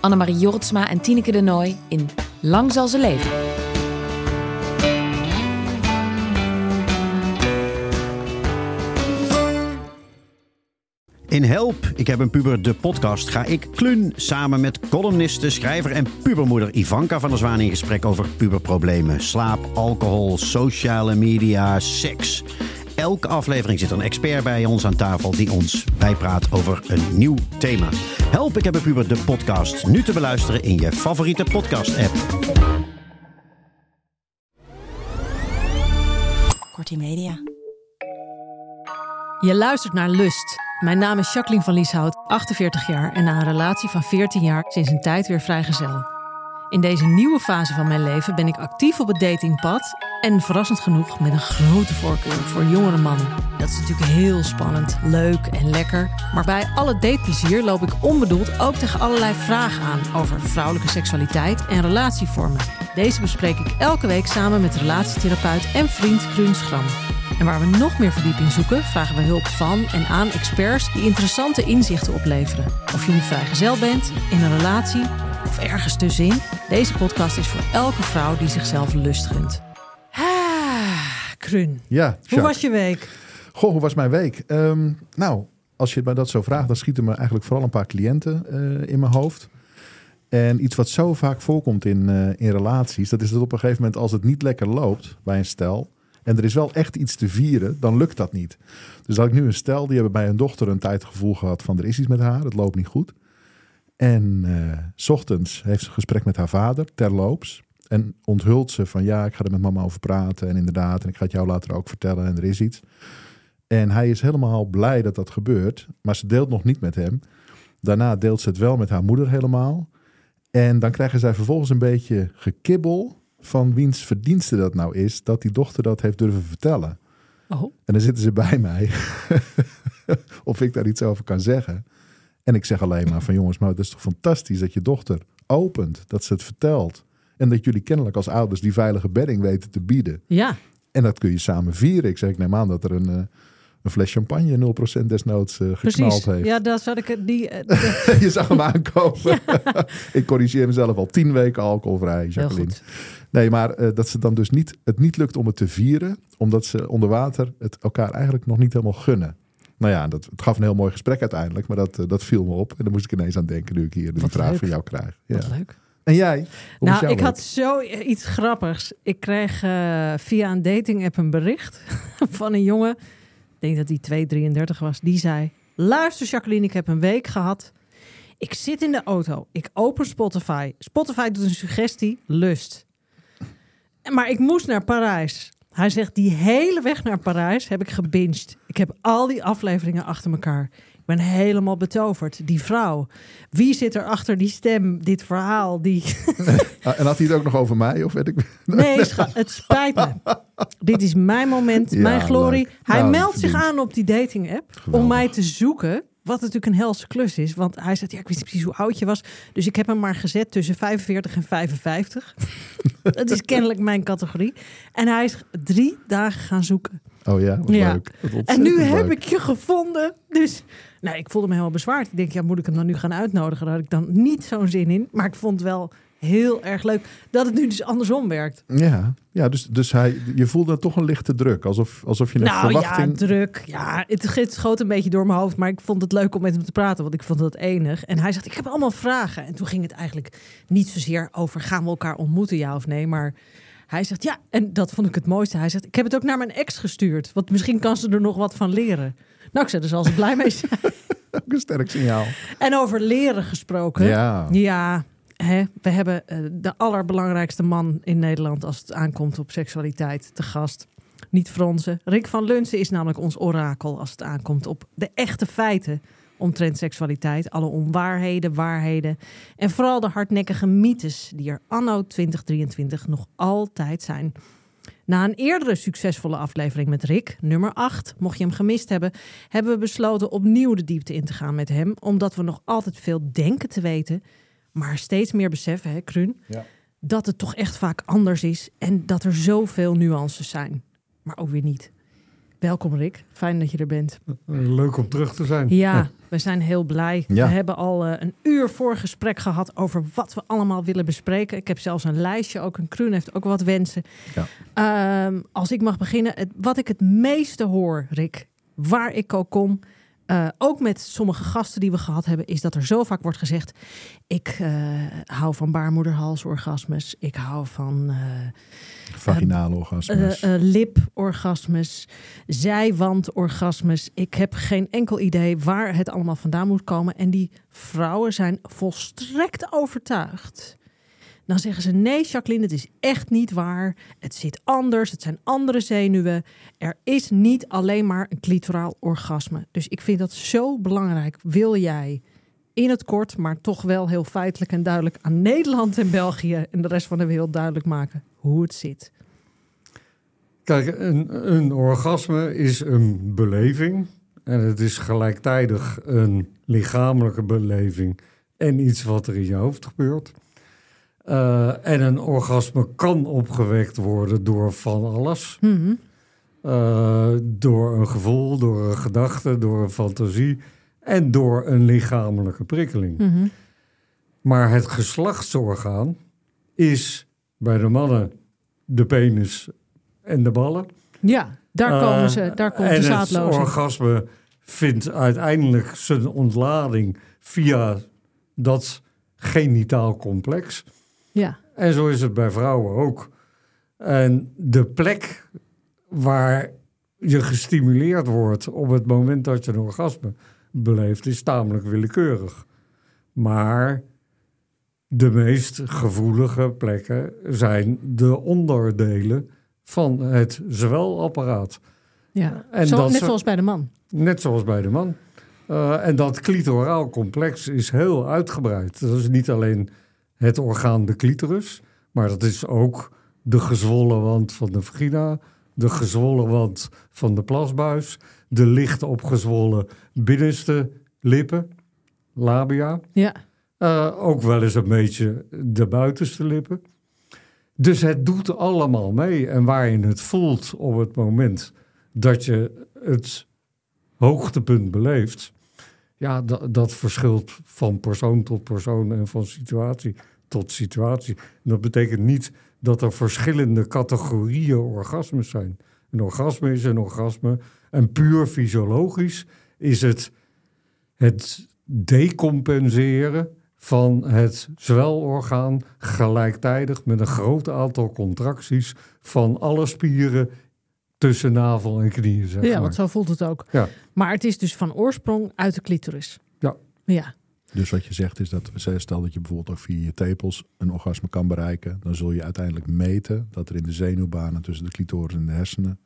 Annemarie Jortsma en Tineke de Nooi in Lang zal ze leven. In Help, ik heb een puber, de podcast, ga ik Klun samen met columniste, schrijver en pubermoeder Ivanka van der Zwaan in gesprek over puberproblemen. Slaap, alcohol, sociale media, seks. Elke aflevering zit een expert bij ons aan tafel die ons bijpraat over een nieuw thema. Help, ik heb een puber, de podcast. Nu te beluisteren in je favoriete podcast-app. Kortie Media. Je luistert naar Lust. Mijn naam is Jacqueline van Lieshout, 48 jaar en na een relatie van 14 jaar sinds een tijd weer vrijgezel. In deze nieuwe fase van mijn leven ben ik actief op het datingpad en verrassend genoeg met een grote voorkeur voor jongere mannen. Dat is natuurlijk heel spannend, leuk en lekker. Maar bij alle dateplezier loop ik onbedoeld ook tegen allerlei vragen aan over vrouwelijke seksualiteit en relatievormen. Deze bespreek ik elke week samen met relatietherapeut en vriend Kruun Schram. En waar we nog meer verdieping zoeken, vragen we hulp van en aan experts die interessante inzichten opleveren. Of je nu vrijgezel bent, in een relatie of ergens tussenin, deze podcast is voor elke vrouw die zichzelf lust gunt. Ah, Krun. Ja, Hoe was je week? Goh, hoe was mijn week? Ehm, nou, als je mij dat zo vraagt, dan schieten me eigenlijk vooral een paar cliënten eh, in mijn hoofd. En iets wat zo vaak voorkomt in, eh, in relaties, dat is dat op een gegeven moment als het niet lekker loopt bij een stel, en er is wel echt iets te vieren, dan lukt dat niet. Dus had ik nu een stel, die hebben bij hun dochter een tijd het gevoel gehad van er is iets met haar, het loopt niet goed. En eh, s ochtends heeft ze een gesprek met haar vader, terloops. En onthult ze van ja, ik ga er met mama over praten. En inderdaad, en ik ga het jou later ook vertellen en er is iets. En hij is helemaal blij dat dat gebeurt. Maar ze deelt nog niet met hem. Daarna deelt ze het wel met haar moeder helemaal. En dan krijgen zij vervolgens een beetje gekibbel van wiens verdienste dat nou is. Dat die dochter dat heeft durven vertellen. Oh, En dan zitten ze bij mij. of ik daar iets over kan zeggen. En ik zeg alleen maar van jongens, maar het is toch fantastisch dat je dochter opent. Dat ze het vertelt. En dat jullie kennelijk als ouders die veilige bedding weten te bieden. ja. En dat kun je samen vieren. Ik zeg, ik neem aan dat er een, eh, een fles champagne 0% desnoods eh, geknald Precies. heeft. Ja, dat zat ik het die. eh, je zag hem aankomen. ik corrigeer mezelf al tien weken alcoholvrij, Jacqueline. Nee, maar dat ze dan dus niet, het niet lukt om het te vieren, omdat ze onder water het elkaar eigenlijk nog niet helemaal gunnen. Nou ja, dat, het gaf een heel mooi gesprek uiteindelijk, maar dat, eh, dat viel me op. En daar moest ik ineens aan denken nu ik hier die Wat vraag leuk. van jou krijg. Ja. Wat leuk. En jij? Hoe nou, ik had week? zo iets grappigs. Ik kreeg eh, via een dating app een bericht van een jongen. Ik denk dat hij 233 was. Die zei: Luister, Jacqueline, ik heb een week gehad. Ik zit in de auto. Ik open Spotify. Spotify doet een suggestie: lust. Maar ik moest naar Parijs. Hij zegt: Die hele weg naar Parijs heb ik gebinged. Ik heb al die afleveringen achter elkaar. Ik ben helemaal betoverd. Die vrouw. Wie zit er achter die stem, dit verhaal? Die... Ah, en had hij het ook nog over mij? Of weet ik... Nee, schat, het spijt me. Dit is mijn moment, Ja, mijn glorie. leuk. Hij Nou, meldt zich aan op die dating app om mij te zoeken. Wat natuurlijk een helse klus is. Want hij zegt, ja, ik wist niet precies hoe oud je was. Dus ik heb hem maar gezet tussen 45 en 55. dat is kennelijk mijn categorie. En hij is drie dagen gaan zoeken. Oh ja, wat Ja. leuk. Wat En nu heb ik je gevonden. Dus nou, ik voelde me helemaal bezwaard. Ik denk, ja, moet ik hem dan nu gaan uitnodigen? Daar had ik dan niet zo'n zin in. Maar ik vond wel heel erg leuk dat het nu dus andersom werkt. Ja, ja dus, dus hij, je voelde toch een lichte druk. Alsof, alsof je een Nou verwachting... ja, druk. Ja, het, het schoot een beetje door mijn hoofd. Maar ik vond het leuk om met hem te praten. Want ik vond dat enig. En hij zegt, ik heb allemaal vragen. En toen ging het eigenlijk niet zozeer over... gaan we elkaar ontmoeten, ja of nee? Maar hij zegt, ja. En dat vond ik het mooiste. Hij zegt, ik heb het ook naar mijn ex gestuurd. Want misschien kan ze er nog wat van leren. Nou, ik zei, daar zal ze blij mee zijn. Ook een sterk signaal. En over leren gesproken. Ja. Ja, we hebben eh, de allerbelangrijkste man in Nederland als het aankomt op seksualiteit te gast. Niet fronsen. Rick van Lunsen is namelijk ons orakel als het aankomt op de echte feiten. omtrent seksualiteit. Alle onwaarheden, waarheden en vooral de hardnekkige mythes die er anno 2023 nog altijd zijn. Na een eerdere succesvolle aflevering met Rick, nummer 8, mocht je hem gemist hebben, hebben we besloten opnieuw de diepte in te gaan met hem, omdat we nog altijd veel denken te weten, maar steeds meer beseffen, hè, Kruun, Ja. dat het toch echt vaak anders is en dat er zoveel nuances zijn, maar ook weer niet. Welkom Rick, fijn dat je er bent. Leuk om terug te zijn. Ja, we zijn heel blij. Ja. We hebben al eh, een uur voor gesprek gehad over wat we allemaal willen bespreken. Ik heb zelfs een lijstje, ook een Kruun heeft ook wat wensen. Ja. Ehm, als ik mag beginnen, het, wat ik het meeste hoor, Rick, waar ik ook kom, eh, ook met sommige gasten die we gehad hebben, is dat er zo vaak wordt gezegd: ik eh, hou van baarmoederhalsorgasmes, ik hou van eh, Vaginale orgasmes. liporgasmes, zijwandorgasmes. Ik heb geen enkel idee waar het allemaal vandaan moet komen. En die vrouwen zijn volstrekt overtuigd. Dan zeggen ze: nee, Jacqueline, het is echt niet waar. Het zit anders. Het zijn andere zenuwen. Er is niet alleen maar een clitoraal orgasme. Dus ik vind dat zo belangrijk. Wil jij in het kort, maar toch wel heel feitelijk en duidelijk aan Nederland en België en de rest van de wereld duidelijk maken hoe het zit? Kijk, een, een orgasme is een beleving. En het is gelijktijdig een lichamelijke beleving en iets wat er in je hoofd gebeurt. Eh, en een orgasme kan opgewekt worden door van alles. Mhm. Eh, door een gevoel, door een gedachte, door een fantasie en door een lichamelijke prikkeling. Mhm. Maar het geslachtsorgaan is bij de mannen de penis en de ballen. Ja, daar komen Eh, ze, daar komt en de het zaadlozing. orgasme vindt uiteindelijk zijn ontlading via dat genitaal complex. Ja, En zo is het bij vrouwen ook. En de plek waar je gestimuleerd wordt op het moment dat je een orgasme beleeft, is tamelijk willekeurig. Maar de meest gevoelige plekken zijn de onderdelen van het zwelapparaat. ja. En Zo, dat net zoals bij de man. Net zoals bij de man. Eh, en dat clitoraal complex is heel uitgebreid. Dat is niet alleen het orgaan de clitoris, maar dat is ook de gezwollen wand van de vagina, de gezwollen wand van de plasbuis, de licht opgezwollen binnenste lippen, labia. Ja, Eh, ook wel eens een beetje de buitenste lippen. Dus het doet allemaal mee. En waar je het voelt op het moment dat je het hoogtepunt beleeft, ja, dat, dat verschilt van persoon tot persoon en van situatie tot situatie. En dat betekent niet dat er verschillende categorieën orgasmes zijn. Een orgasme is een orgasme. En puur fysiologisch is het het decompenseren van het zwelorgaan gelijktijdig met een groot aantal contracties van alle spieren tussen navel en knieën. Zeg ja maar. want zo voelt het ook. Ja. Maar het is dus van oorsprong uit de clitoris. Ja. Ja, Dus wat je zegt is dat, stel dat je bijvoorbeeld ook via je tepels een orgasme kan bereiken, dan zul je uiteindelijk meten dat er in de zenuwbanen tussen de clitoris en de hersenen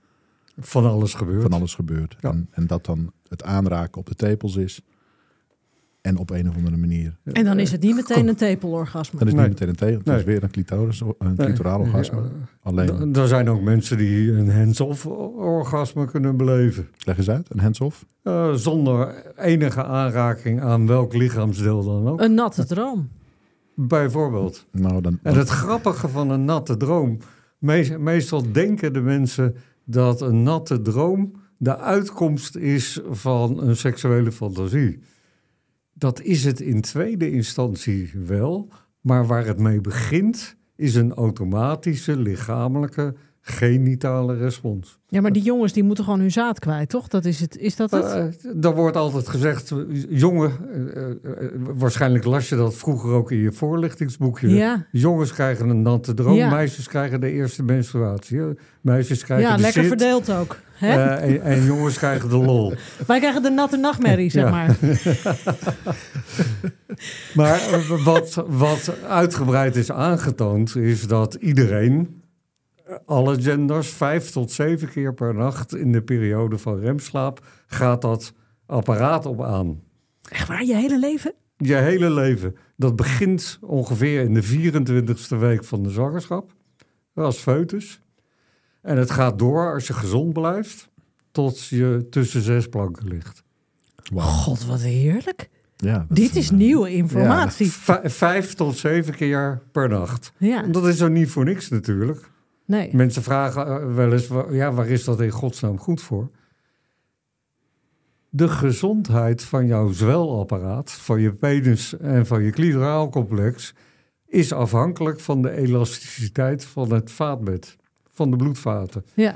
Van alles gebeurt. van alles gebeurt. Ja. En, en dat dan het aanraken op de tepels is en op een of andere manier. en dan is het niet meteen een tepelorgasme. Dan is het Nee. niet meteen een tepel, het is weer een clitoris, een Nee. clitoraal orgasme. Ja, Alleen, Er zijn ook mensen die een hands-off orgasme kunnen beleven. leg eens uit, een hands-off. Eh, zonder enige aanraking aan welk lichaamsdeel dan ook. Een natte droom. Bijvoorbeeld. Nou, dan, En het grappige van een natte droom. mees- meestal denken de mensen dat een natte droom de uitkomst is van een seksuele fantasie. Dat is het in tweede instantie wel. Maar waar het mee begint, is een automatische lichamelijke genitale respons. Ja, maar die jongens die moeten gewoon hun zaad kwijt, toch? Dat is, het, is dat het? Uh, er wordt altijd gezegd, eh, jongen, uh, uh, waarschijnlijk las je dat vroeger ook in je voorlichtingsboekje. ja. Jongens krijgen een natte droom, Ja. meisjes krijgen de eerste menstruatie. Meisjes krijgen ja, de lekker zit, verdeeld ook. Hè? eh, en, en jongens krijgen de lol. Wij krijgen de natte nachtmerrie, zeg Ja. maar. Maar eh, wat, wat uitgebreid is aangetoond, is dat iedereen, eh, alle genders, vijf tot zeven keer per nacht in de periode van remslaap, gaat dat apparaat op aan. Echt waar, je hele leven? Je hele leven. Dat begint ongeveer in de 24ste week van de zwangerschap. Als foetus. En het gaat door als je gezond blijft. Tot je tussen zes planken ligt. God, wat heerlijk. Ja, Dit is een, eh, nieuwe informatie. Vij- vijf tot zeven keer per nacht. Ja, Dat is ook niet voor niks natuurlijk. Nee. Mensen vragen eh, wel eens, ja, waar is dat in godsnaam goed voor? De gezondheid van jouw zwelapparaat, van je penis en van je clitoraalcomplex is afhankelijk van de elasticiteit van het vaatbed, van de bloedvaten. Ja,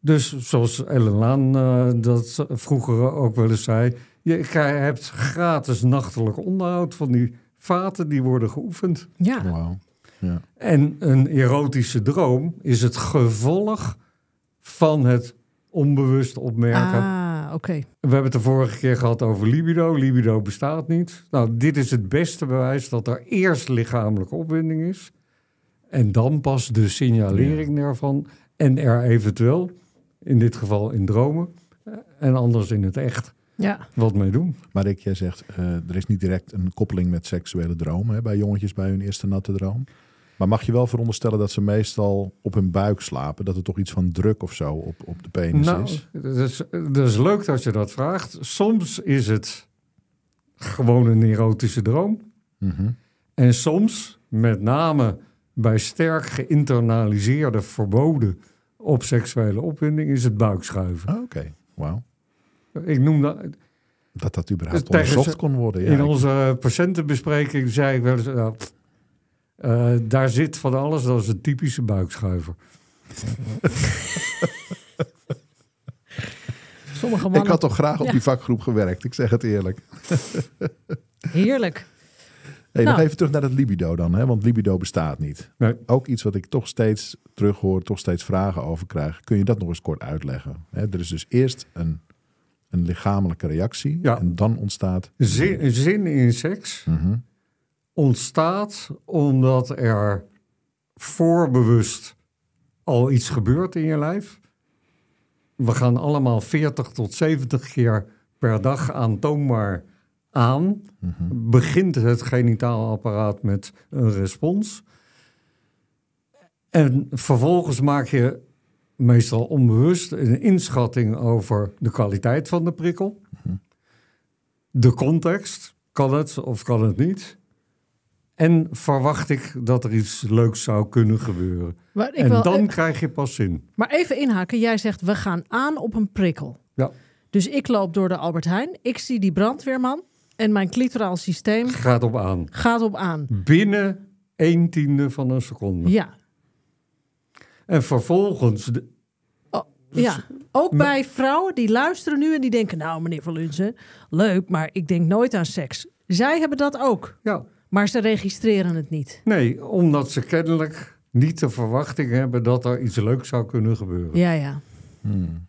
Dus zoals Ellen Laan eh, dat vroeger ook wel eens zei, je hebt gratis nachtelijk onderhoud van die vaten, die worden geoefend. ja. Ja. En een erotische droom is het gevolg van het onbewust opmerken. Ah, oké. We hebben het de vorige keer gehad over libido. Libido bestaat niet. Nou, dit is het beste bewijs dat er eerst lichamelijke opwinding is. En dan pas de signalering daarvan. En er eventueel, in dit geval in dromen, eh, en anders in het echt, Ja, wat mee doen. Maar Rick, jij zegt, eh, er is niet direct een koppeling met seksuele dromen hè, bij jongetjes bij hun eerste natte droom. Maar mag je wel veronderstellen dat ze meestal op hun buik slapen? Dat er toch iets van druk of zo op, op de penis Nou, is? dat is, dat is leuk dat je dat vraagt. Soms is het gewoon een erotische droom. Mhm. En soms, met name bij sterk geïnternaliseerde verboden op seksuele opwinding, is het buikschuiven. Ah, Oké, wauw. Ik noem dat, Dat dat überhaupt onderzocht kon worden. Ja, in onze patiëntenbespreking zei ik wel eens, nou, eh, daar zit van alles, dat is een typische buikschuiver. sommige ik mannen. had toch graag op Ja. die vakgroep gewerkt. Ik zeg het eerlijk. Heerlijk. Hey, Nou. Nog even terug naar het libido dan, hè? want libido bestaat niet. Nee. Ook iets wat ik toch steeds terughoor, toch steeds vragen over krijg. Kun je dat nog eens kort uitleggen? Hè, er is dus eerst een, een lichamelijke reactie Ja. en dan ontstaat... Zin, zin in seks Mhm. Ontstaat omdat er voorbewust al iets gebeurt in je lijf. We gaan allemaal 40 tot 70 keer per dag aantoonbaar aan. Mhm. Begint het genitaal apparaat met een respons. En vervolgens maak je meestal onbewust een inschatting over de kwaliteit van de prikkel. De context, kan het of kan het niet? En verwacht ik dat er iets leuks zou kunnen gebeuren. Maar, ik en wil, dan krijg je pas zin. maar even inhaken. Jij zegt, we gaan aan op een prikkel. Ja. Dus ik loop door de Albert Heijn. Ik zie die brandweerman. En mijn clitoraal systeem Gaat op aan. gaat op aan. Binnen een tiende van een seconde. Ja. En vervolgens, de- Oh, ja. Ook bij vrouwen die luisteren nu en die denken... nou, meneer Van Lunzen, leuk, maar ik denk nooit aan seks. Zij hebben dat ook. ja, Maar ze registreren het niet. nee, omdat ze kennelijk niet de verwachting hebben dat er iets leuks zou kunnen gebeuren. Ja, ja. Hmm.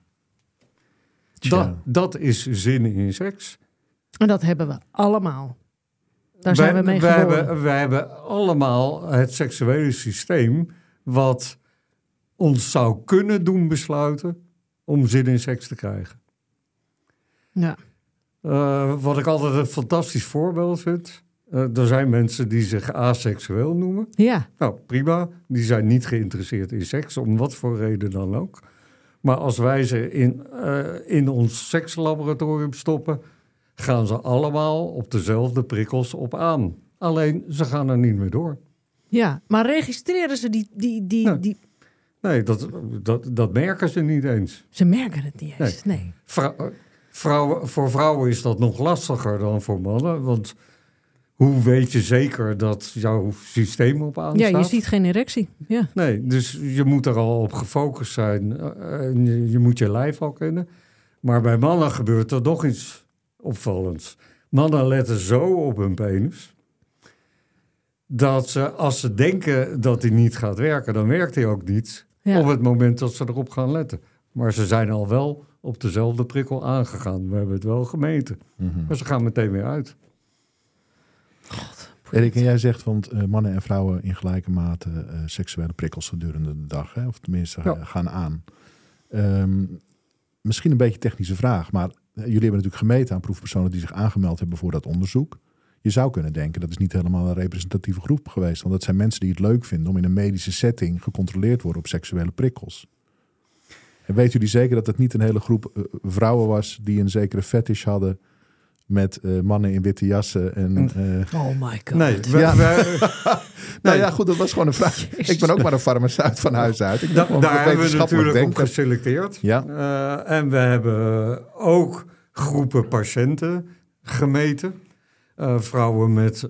Dat, dat is zin in seks. En dat hebben we allemaal. Daar zijn wij, we mee wij geboren. hebben, wij hebben allemaal het seksuele systeem wat ons zou kunnen doen besluiten om zin in seks te krijgen. Ja. Eh, wat ik altijd een fantastisch voorbeeld vind. Eh, er zijn mensen die zich aseksueel noemen. ja. Nou, prima. Die zijn niet geïnteresseerd in seks, om wat voor reden dan ook. Maar als wij ze in, eh, in ons sekslaboratorium stoppen, gaan ze allemaal op dezelfde prikkels op aan. Alleen ze gaan er niet meer door. Ja, maar registreren ze die... die, die, Nee. die... Nee, dat, dat, dat merken ze niet eens. Ze merken het niet eens. Nee. Vrou- eh, vrouwen, voor vrouwen is dat nog lastiger dan voor mannen. Want hoe weet je zeker dat jouw systeem op aan Ja, staat? je ziet geen erectie. Ja. Nee, dus je moet er al op gefocust zijn. eh, en je, moet je lijf al kennen. Maar bij mannen gebeurt er nog iets opvallends. Mannen letten zo op hun penis... dat ze, als ze denken dat hij niet gaat werken... dan werkt hij ook niet Ja. op het moment dat ze erop gaan letten. Maar ze zijn al wel op dezelfde prikkel aangegaan. We hebben het wel gemeten. Mhm. Maar ze gaan meteen weer uit. Erik, en jij zegt, want eh, mannen en vrouwen in gelijke mate eh, seksuele prikkels gedurende de dag, hè? of tenminste Ja. eh, gaan aan. Ehm, misschien een beetje technische vraag, maar jullie hebben natuurlijk gemeten aan proefpersonen die zich aangemeld hebben voor dat onderzoek. Je zou kunnen denken dat is niet helemaal een representatieve groep geweest. Want dat zijn mensen die het leuk vinden om in een medische setting gecontroleerd worden op seksuele prikkels. En weten jullie zeker dat het niet een hele groep vrouwen was die een zekere fetish hadden met eh, mannen in witte jassen en eh, Oh my god. Nee, we- Ja. we- Nou ja, goed, dat was gewoon een vraag. Ik ben ook maar een farmaceut van huis uit. Ik Da- daar hebben we natuurlijk op geselecteerd. Ja. Eh, en we hebben ook groepen patiënten gemeten. Eh, vrouwen met,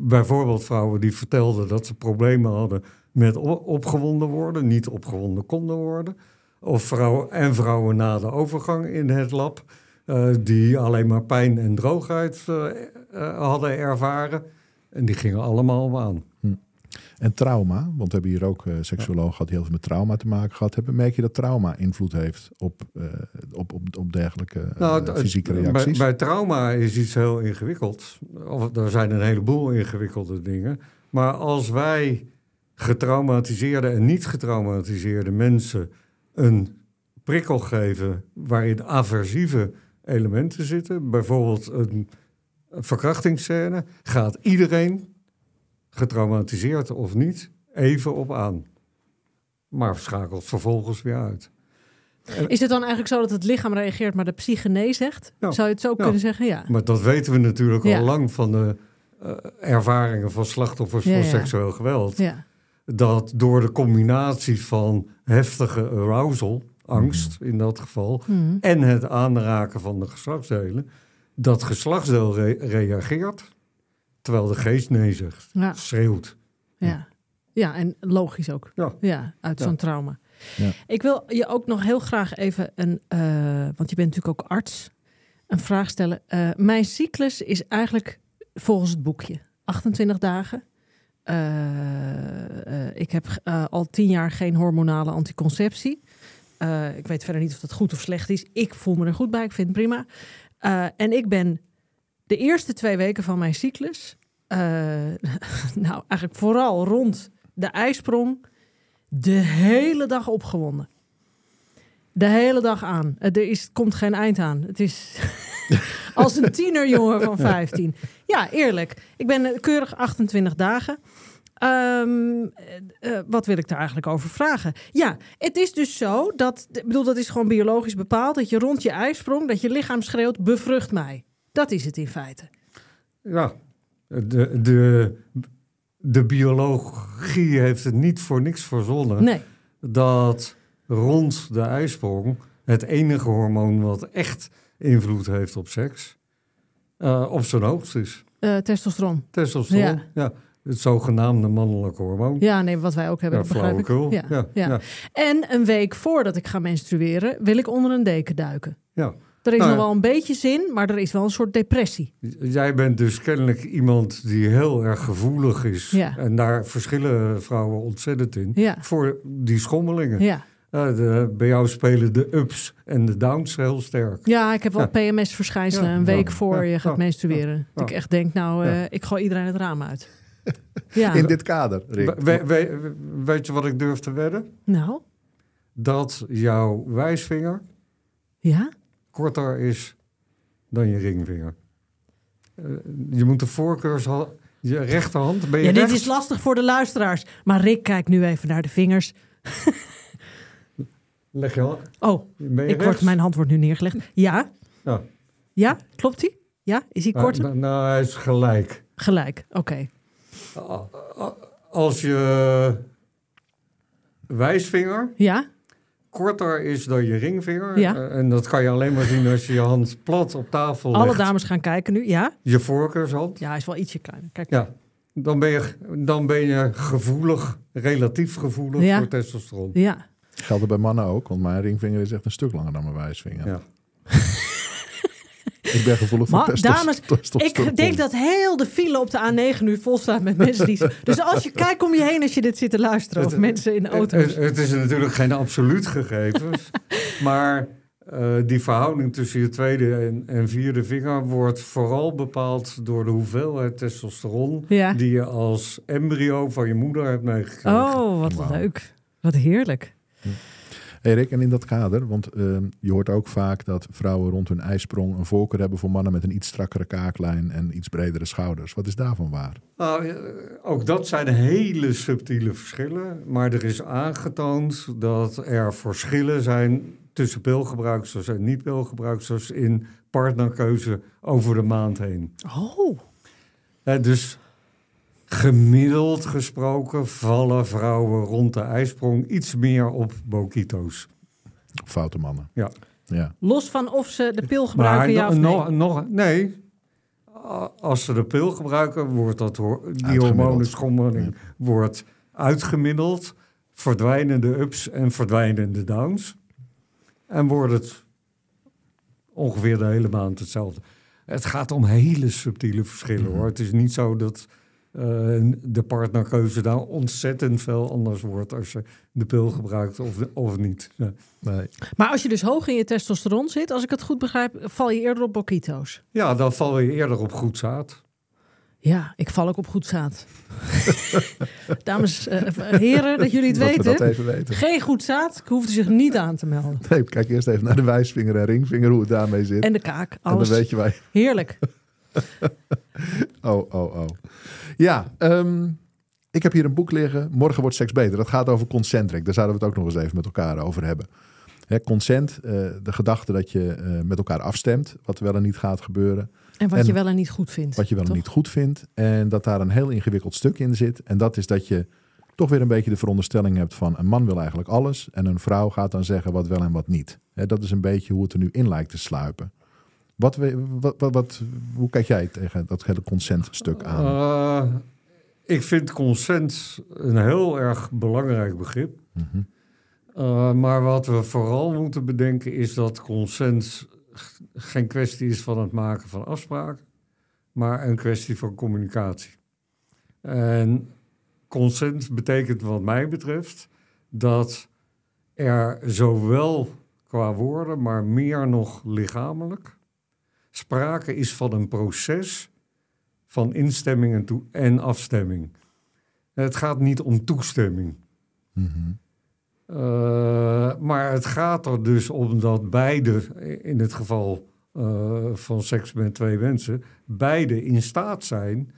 bijvoorbeeld vrouwen die vertelden dat ze problemen hadden met opgewonden worden, niet opgewonden konden worden. Of vrouwen en vrouwen na de overgang in het lab, die alleen maar pijn en droogheid eh, eh, hadden ervaren. En die gingen allemaal aan. En trauma, want we hebben hier ook eh seksuologen gehad die heel veel met trauma te maken gehad hebben. Merk je dat trauma invloed heeft op, eh, op, op, op dergelijke eh, Nou, fysieke bij- reacties? Bij, trauma is iets heel ingewikkeld. Of, er zijn een heleboel ingewikkelde dingen. Maar als wij getraumatiseerde en niet getraumatiseerde mensen een prikkel geven waarin aversieve elementen zitten, bijvoorbeeld een verkrachtingsscène, gaat iedereen, getraumatiseerd of niet, even op aan. Maar schakelt vervolgens weer uit. Is het dan eigenlijk zo dat het lichaam reageert, maar de psyche nee zegt? Ja. Zou je het zo Ja. kunnen zeggen? Ja. Maar dat weten we natuurlijk Ja. al lang van de eh, ervaringen van slachtoffers van seksueel geweld. ja. Dat door de combinatie van heftige arousal, angst in dat geval, Mhm. en het aanraken van de geslachtsdelen, dat geslachtsdeel re- reageert, terwijl de geest nee zegt, Ja. schreeuwt. Ja. ja, en logisch ook. Ja. uit Ja. zo'n trauma. Ja. Ik wil je ook nog heel graag even een, eh, want je bent natuurlijk ook arts, een vraag stellen. Eh, mijn cyclus is eigenlijk volgens het boekje 28 dagen. Eh, eh, ik heb al tien jaar geen hormonale anticonceptie. Eh, ik weet verder niet of dat goed of slecht is. Ik voel me er goed bij, ik vind het prima. Eh, en ik ben de eerste twee weken van mijn cyclus, eh, nou eigenlijk vooral rond de ijsprong, de hele dag opgewonden. De hele dag aan. Er is, komt geen eind aan. Het is als een tienerjongen van 15. Ja, eerlijk. Ik ben keurig 28 dagen. Ehm, eh, eh, wat wil ik daar eigenlijk over vragen? Ja, het is dus zo dat, ik bedoel, dat is gewoon biologisch bepaald, dat je rond je ijsprong, dat je lichaam schreeuwt, bevrucht mij. Dat is het in feite. Ja, de, de, de biologie heeft het niet voor niks verzonnen. Nee. dat rond de ijsprong het enige hormoon wat echt invloed heeft op seks, eh, op zijn hoogst is. Testosteron. Testosteron, Ja. ja. Het zogenaamde mannelijke hormoon. Ja, nee, wat wij ook hebben, Ja, begrijp ik. Ja, Ja. En een week voordat ik ga menstrueren, wil ik onder een deken duiken. Ja. Er is Nou nog wel een beetje zin, maar er is wel een soort depressie. Jij bent dus kennelijk iemand die heel erg gevoelig is. Ja. En daar verschillen vrouwen ontzettend in. Ja. Voor die schommelingen. Ja, de- bij jou spelen de ups en de downs heel sterk. ja ik heb wel. PMS-verschijnselen een week voor je gaat menstrueren. Dat ik echt denk, nou, eh, ik gooi iedereen het raam uit. Ja, In dit kader, Rick. We- we- we- weet je wat ik durf te wedden? nou, Dat jouw wijsvinger ja. korter is dan je ringvinger. Eh, je moet de voorkeurshand, je rechterhand, ben je Ja, dit rechts? is lastig voor de luisteraars. Maar Rick kijkt nu even naar de vingers. Leg je hand, Oh, je ik word, mijn hand wordt nu neergelegd. Ja, Ja. ja, klopt hij? Ja, is hij Nou, korter? nou, nou, hij is gelijk. Gelijk, oké. Als je wijsvinger Ja, korter is dan je ringvinger, Ja. eh, en dat kan je alleen maar zien als je je hand plat op tafel alle legt, dames gaan kijken nu. Ja, je voorkeurshand, ja hij is wel ietsje kleiner. Kijk, ja, dan ben je, dan ben je gevoelig, relatief gevoelig Ja. voor testosteron. ja. Geldt het bij mannen ook, want mijn ringvinger is echt een stuk langer dan mijn wijsvinger. Ja. Ik ben gevoelig voor Maar testos- dames, testosteron. Ik denk dat heel de file op de A9 nu vol staat met mensen die... Dus als je kijkt om je heen als je dit zit te luisteren... of Het- mensen in auto's. het- het is natuurlijk geen absoluut gegeven, maar eh, die verhouding tussen je tweede en, en vierde vinger wordt vooral bepaald door de hoeveelheid testosteron Ja. die je als embryo van je moeder hebt meegekregen. Oh, wat leuk. Wat heerlijk. Hey Rick, en in dat kader, want ehm, je hoort ook vaak dat vrouwen rond hun ijsprong een voorkeur hebben voor mannen met een iets strakkere kaaklijn en iets bredere schouders. Wat is daarvan waar? Nou, eh, ook dat zijn hele subtiele verschillen. Maar er is aangetoond dat er verschillen zijn tussen pilgebruiksters en niet-pilgebruiksters in partnerkeuze over de maand heen. Oh, Eh, dus gemiddeld gesproken vallen vrouwen rond de ijsprong iets meer op boquito's. Foute mannen. Ja. Ja. los van of ze de pil gebruiken, ja of nee? nog, nog, nee. Als ze de pil gebruiken, wordt dat, die hormonenschommeling wordt uitgemiddeld. Verdwijnen de ups en verdwijnen de downs. En wordt het ongeveer de hele maand hetzelfde. Het gaat om hele subtiele verschillen Mhm. hoor. Het is niet zo dat de partnerkeuze daar ontzettend veel anders wordt als je de pil gebruikt of, of niet. Nee. Maar als je dus hoog in je testosteron zit, als ik het goed begrijp, val je eerder op boquito's. ja, dan val je eerder op goed zaad. Ja, ik val ook op goed zaad. Dames, eh, heren, dat jullie het Dat we dat weten. even weten. Geen goed zaad, ik hoefde zich niet aan te melden. Nee, kijk eerst even naar de wijsvinger en ringvinger, hoe het daarmee zit. En de kaak, En dan alles. weet je wij. Heerlijk. Oh, oh, oh. Ja, ehm, ik heb hier een boek liggen. Morgen wordt seks beter. Dat gaat over concentric. Daar zouden we het ook nog eens even met elkaar over hebben. Hè, consent, eh, de gedachte dat je eh, met elkaar afstemt. Wat wel en niet gaat gebeuren. En wat En je wel en niet goed vindt. Wat je wel en niet goed vindt. En dat daar een heel ingewikkeld stuk in zit. En dat is dat je toch weer een beetje de veronderstelling hebt van... een man wil eigenlijk alles. En een vrouw gaat dan zeggen wat wel en wat niet. Hè, dat is een beetje hoe het er nu in lijkt te sluipen. Wat, wat, wat, wat, hoe kijk jij tegen dat hele consentstuk aan? Eh, ik vind consent een heel erg belangrijk begrip. Mhm. Eh, maar wat we vooral moeten bedenken is dat consent geen kwestie is van het maken van afspraken, maar een kwestie van communicatie. En consent betekent wat mij betreft dat er zowel qua woorden, maar meer nog lichamelijk sprake is van een proces van instemming en, toe- en afstemming. Het gaat niet om toestemming. Mhm. Uh, maar het gaat er dus om dat beide, in het geval uh, van seks met twee mensen, beide in staat zijn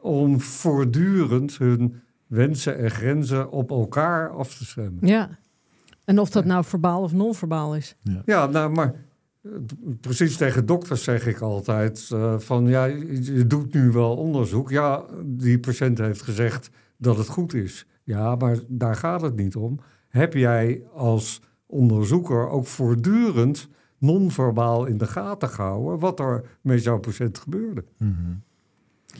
om voortdurend hun wensen en grenzen op elkaar af te stemmen. Ja. En of dat nou verbaal of non-verbaal is. Ja, nou, maar precies tegen dokters zeg ik altijd uh, van ja, je, doet nu wel onderzoek. Ja, die patiënt heeft gezegd dat het goed is. Ja, maar daar gaat het niet om heb jij als onderzoeker ook voortdurend non-verbaal in de gaten gehouden wat er met jouw patiënt gebeurde. Mm -hmm.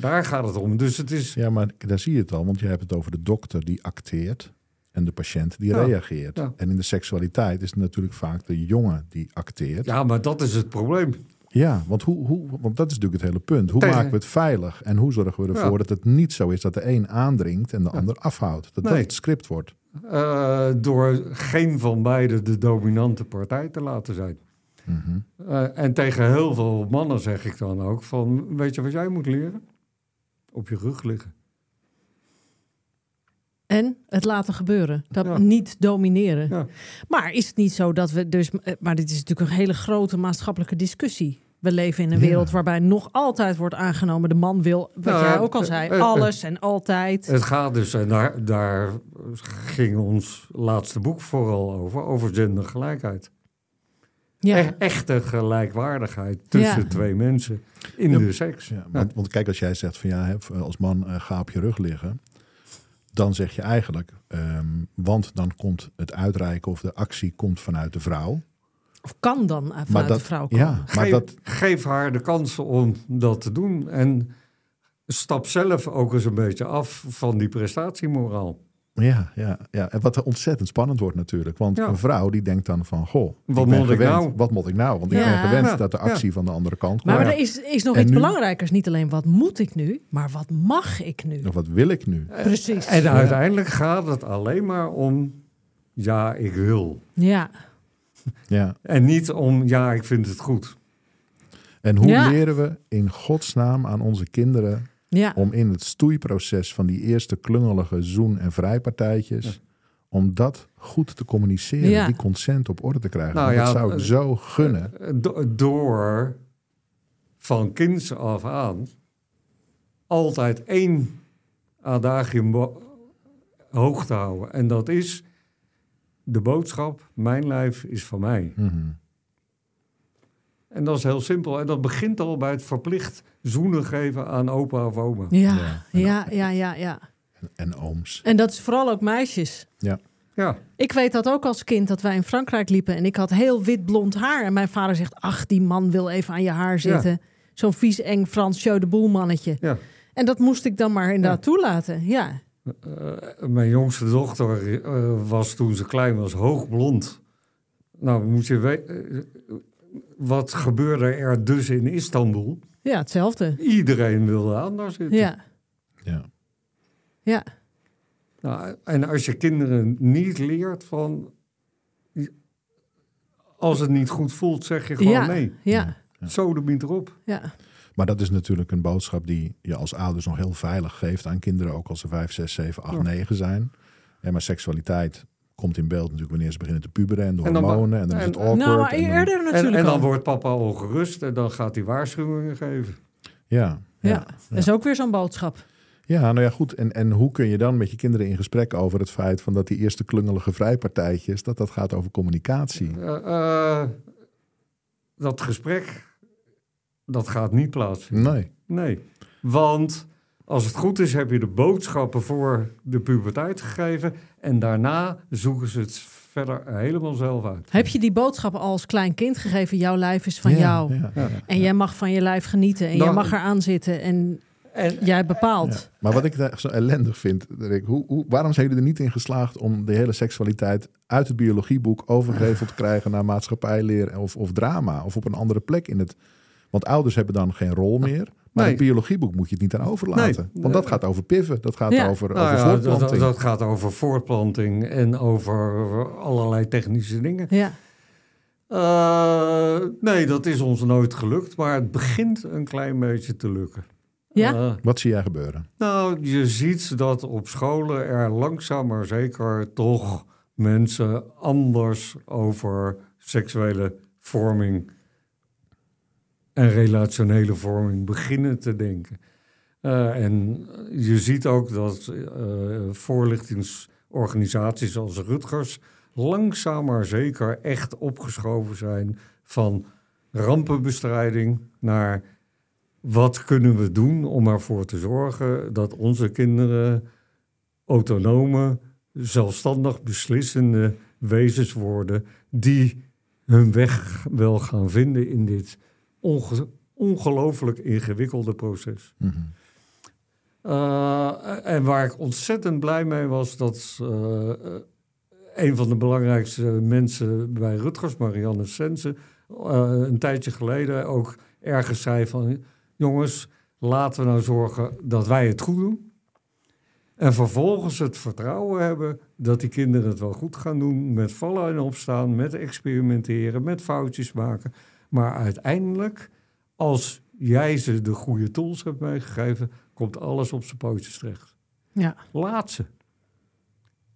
Daar gaat het om. Dus het is. Ja, maar daar zie je het al, want je hebt het over de dokter die acteert en de patiënt die ja. reageert. Ja. En in de seksualiteit is het natuurlijk vaak de jongen die acteert. Ja, maar dat is het probleem. Ja, want, hoe, hoe, want dat is natuurlijk het hele punt. Hoe Tegen... maken we het veilig en hoe zorgen we ervoor ja. dat het niet zo is dat de een aandringt en de ander afhoudt? Dat nee. dat het script wordt. Uh, door geen van beiden de dominante partij te laten zijn. Mm -hmm. uh, en tegen heel veel mannen zeg ik dan ook van, weet je wat jij moet leren? Op je rug liggen. En het laten gebeuren. Dat ja. niet domineren. Ja. Maar is het niet zo dat we dus... Maar dit is natuurlijk een hele grote maatschappelijke discussie. We leven in een wereld ja. waarbij nog altijd wordt aangenomen... de man wil, wat nou, jij ook al zei, uh, alles en altijd. Het gaat dus, en daar, daar ging ons laatste boek vooral over... over gendergelijkheid. Ja. E echte gelijkwaardigheid tussen ja. twee mensen in ja, de seks. Ja, want, want, kijk, als jij zegt van ja, als man uh, ga op je rug liggen, dan zeg je eigenlijk, um, want dan komt het uitreiken of de actie komt vanuit de vrouw. Of kan dan vanuit maar dat, de vrouw komen. Ja, maar geef, dat, geef haar de kans om dat te doen. En stap zelf ook eens een beetje af van die prestatiemoraal. Ja, ja, ja, en wat ontzettend spannend wordt natuurlijk. Want ja. een vrouw die denkt dan van, goh, wat moet gewend. ik nou? Wat moet ik nou? Want ja. ik ben gewend ja. dat de actie van de andere kant komt. Maar, maar er is, is nog en iets nu, belangrijkers. Niet alleen wat moet ik nu, maar wat mag ik nu? Of wat wil ik nu? Precies. En uiteindelijk gaat het alleen maar om, ja, ik wil. Ja. ja. En niet om, ja, ik vind het goed. En hoe leren we in godsnaam aan onze kinderen ja. om in het stoeiproces van die eerste klungelige zoen- en vrijpartijtjes, ja. om dat goed te communiceren, Ja. die consent op orde te krijgen. Nou dat ja, zou ik eh, zo gunnen. Eh, do- door van kinds af aan altijd één adagium hoog te houden. En dat is de boodschap, mijn lijf is van mij. Mhm. En dat is heel simpel. En dat begint al bij het verplicht zoenen geven aan opa of oma. Ja, Ja. ja, ja, ja, ja. En ooms. En dat is vooral ook meisjes. Ja, Ik weet dat ook als kind dat wij in Frankrijk liepen en ik had heel wit blond haar. En mijn vader zegt: Ach, die man wil even aan je haar zitten. Zo'n vies, eng Frans show de boel mannetje. ja. En dat moest ik dan maar inderdaad toelaten. Ja. Eh, mijn jongste dochter eh, was toen ze klein was hoogblond. Nou, moet je weten, wat gebeurde er dus in Istanbul? ja, hetzelfde. Iedereen wilde daar zitten. Ja, Ja. ja. Nou, en als je kinderen niet leert van... Als het niet goed voelt, zeg je gewoon ja, nee. ja, Zo de biet erop. ja. Maar dat is natuurlijk een boodschap die je als ouders nog heel veilig geeft aan kinderen, ook als ze 5, 6, 7, 8, Ja. 9 zijn. Ja, maar seksualiteit komt in beeld natuurlijk wanneer ze beginnen te puberen en de En dan ma- hormonen. En dan is het awkward. Nou, maar en dan- eerder natuurlijk en dan wordt papa ongerust en dan gaat hij waarschuwingen geven. ja, Ja, ja. dat is ook weer zo'n boodschap. Ja, nou ja, goed. En, en hoe kun je dan met je kinderen in gesprek over het feit van dat die eerste klungelige vrijpartijtjes, dat dat gaat over communicatie? Eh, eh, dat gesprek, dat gaat niet plaatsvinden. Nee. Nee, want als het goed is, heb je de boodschappen voor de puberteit gegeven. En daarna zoeken ze het verder helemaal zelf uit. Heb je die boodschap al als klein kind gegeven? Jouw lijf is van Ja, jou. ja, ja. En jij mag van je lijf genieten. En jij Dan- mag eraan zitten. En En, jij bepaalt. Ja. Maar wat ik daar zo ellendig vind, Rick, hoe, hoe, waarom zijn jullie er niet in geslaagd om de hele seksualiteit uit het biologieboek overgeheveld te krijgen naar maatschappijleer of, of drama of op een andere plek in het. Want ouders hebben dan geen rol meer. Maar Nee. het biologieboek moet je het niet aan overlaten. Nee. Want dat gaat over piffen, dat gaat Ja. over, nou over ja, dat, voortplanting. dat gaat over voortplanting en over allerlei technische dingen. Ja. Eh, nee, dat is ons nooit gelukt, maar het begint een klein beetje te lukken. Ja? Eh, Wat zie jij gebeuren? Nou, je ziet dat op scholen er langzaam maar zeker toch mensen anders over seksuele vorming en relationele vorming beginnen te denken. Eh, en je ziet ook dat eh, voorlichtingsorganisaties als Rutgers langzaam maar zeker echt opgeschoven zijn van rampenbestrijding naar wat kunnen we doen om ervoor te zorgen dat onze kinderen autonome, zelfstandig beslissende wezens worden die hun weg wel gaan vinden in dit onge- ongelooflijk ingewikkelde proces. Mhm. Uh, en waar ik ontzettend blij mee was, dat uh, een van de belangrijkste mensen bij Rutgers, Marianne Sense, uh, een tijdje geleden ook ergens zei van, jongens, laten we nou zorgen dat wij het goed doen. En vervolgens het vertrouwen hebben dat die kinderen het wel goed gaan doen, met vallen en opstaan, met experimenteren, met foutjes maken. Maar uiteindelijk, als jij ze de goede tools hebt meegegeven, komt alles op zijn pootjes terecht. Ja. Laat ze.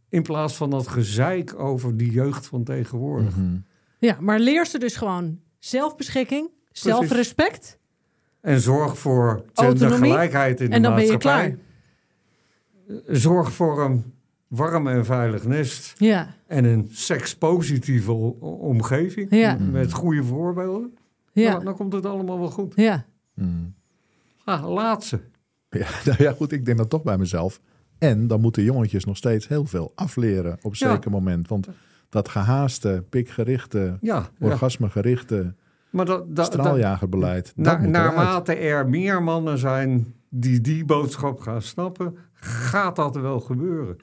In plaats van dat gezeik over die jeugd van tegenwoordig. Mhm. ja, maar leer ze dus gewoon zelfbeschikking, zelfrespect. En zorg voor gendergelijkheid in de en dan ben je maatschappij. Zorg voor een warm en veilig nest. Ja. En een sekspositieve omgeving. Ja. Met goede voorbeelden. Ja. Nou, dan komt het allemaal wel goed. Ja. Mm. Ah, laat ze. Ja, nou ja, goed, ik denk dat toch bij mezelf. En dan moeten jongetjes nog steeds heel veel afleren op een Ja. zeker moment. Want dat gehaaste, pikgerichte, Ja, ja. orgasmegerichte maar dat, dat, straaljagerbeleid. dat Na, moet eruit. naarmate er meer mannen zijn die die boodschap gaan snappen, gaat dat wel gebeuren.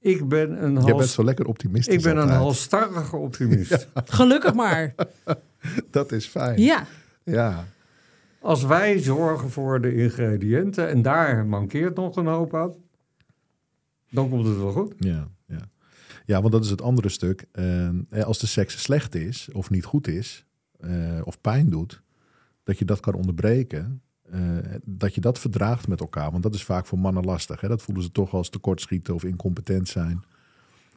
Ik ben een, Jij bent hals, zo lekker optimistisch ik ben een halstarrige optimist. Gelukkig maar. Dat is fijn. Ja. Ja. Als wij zorgen voor de ingrediënten en daar mankeert nog een hoop aan, dan komt het wel goed. Ja, ja. ja, want dat is het andere stuk. Eh, als de seks slecht is of niet goed is eh, of pijn doet, dat je dat kan onderbreken. Eh, dat je dat verdraagt met elkaar. Want dat is vaak voor mannen lastig. Hè? Dat voelen ze toch als tekortschieten of incompetent zijn.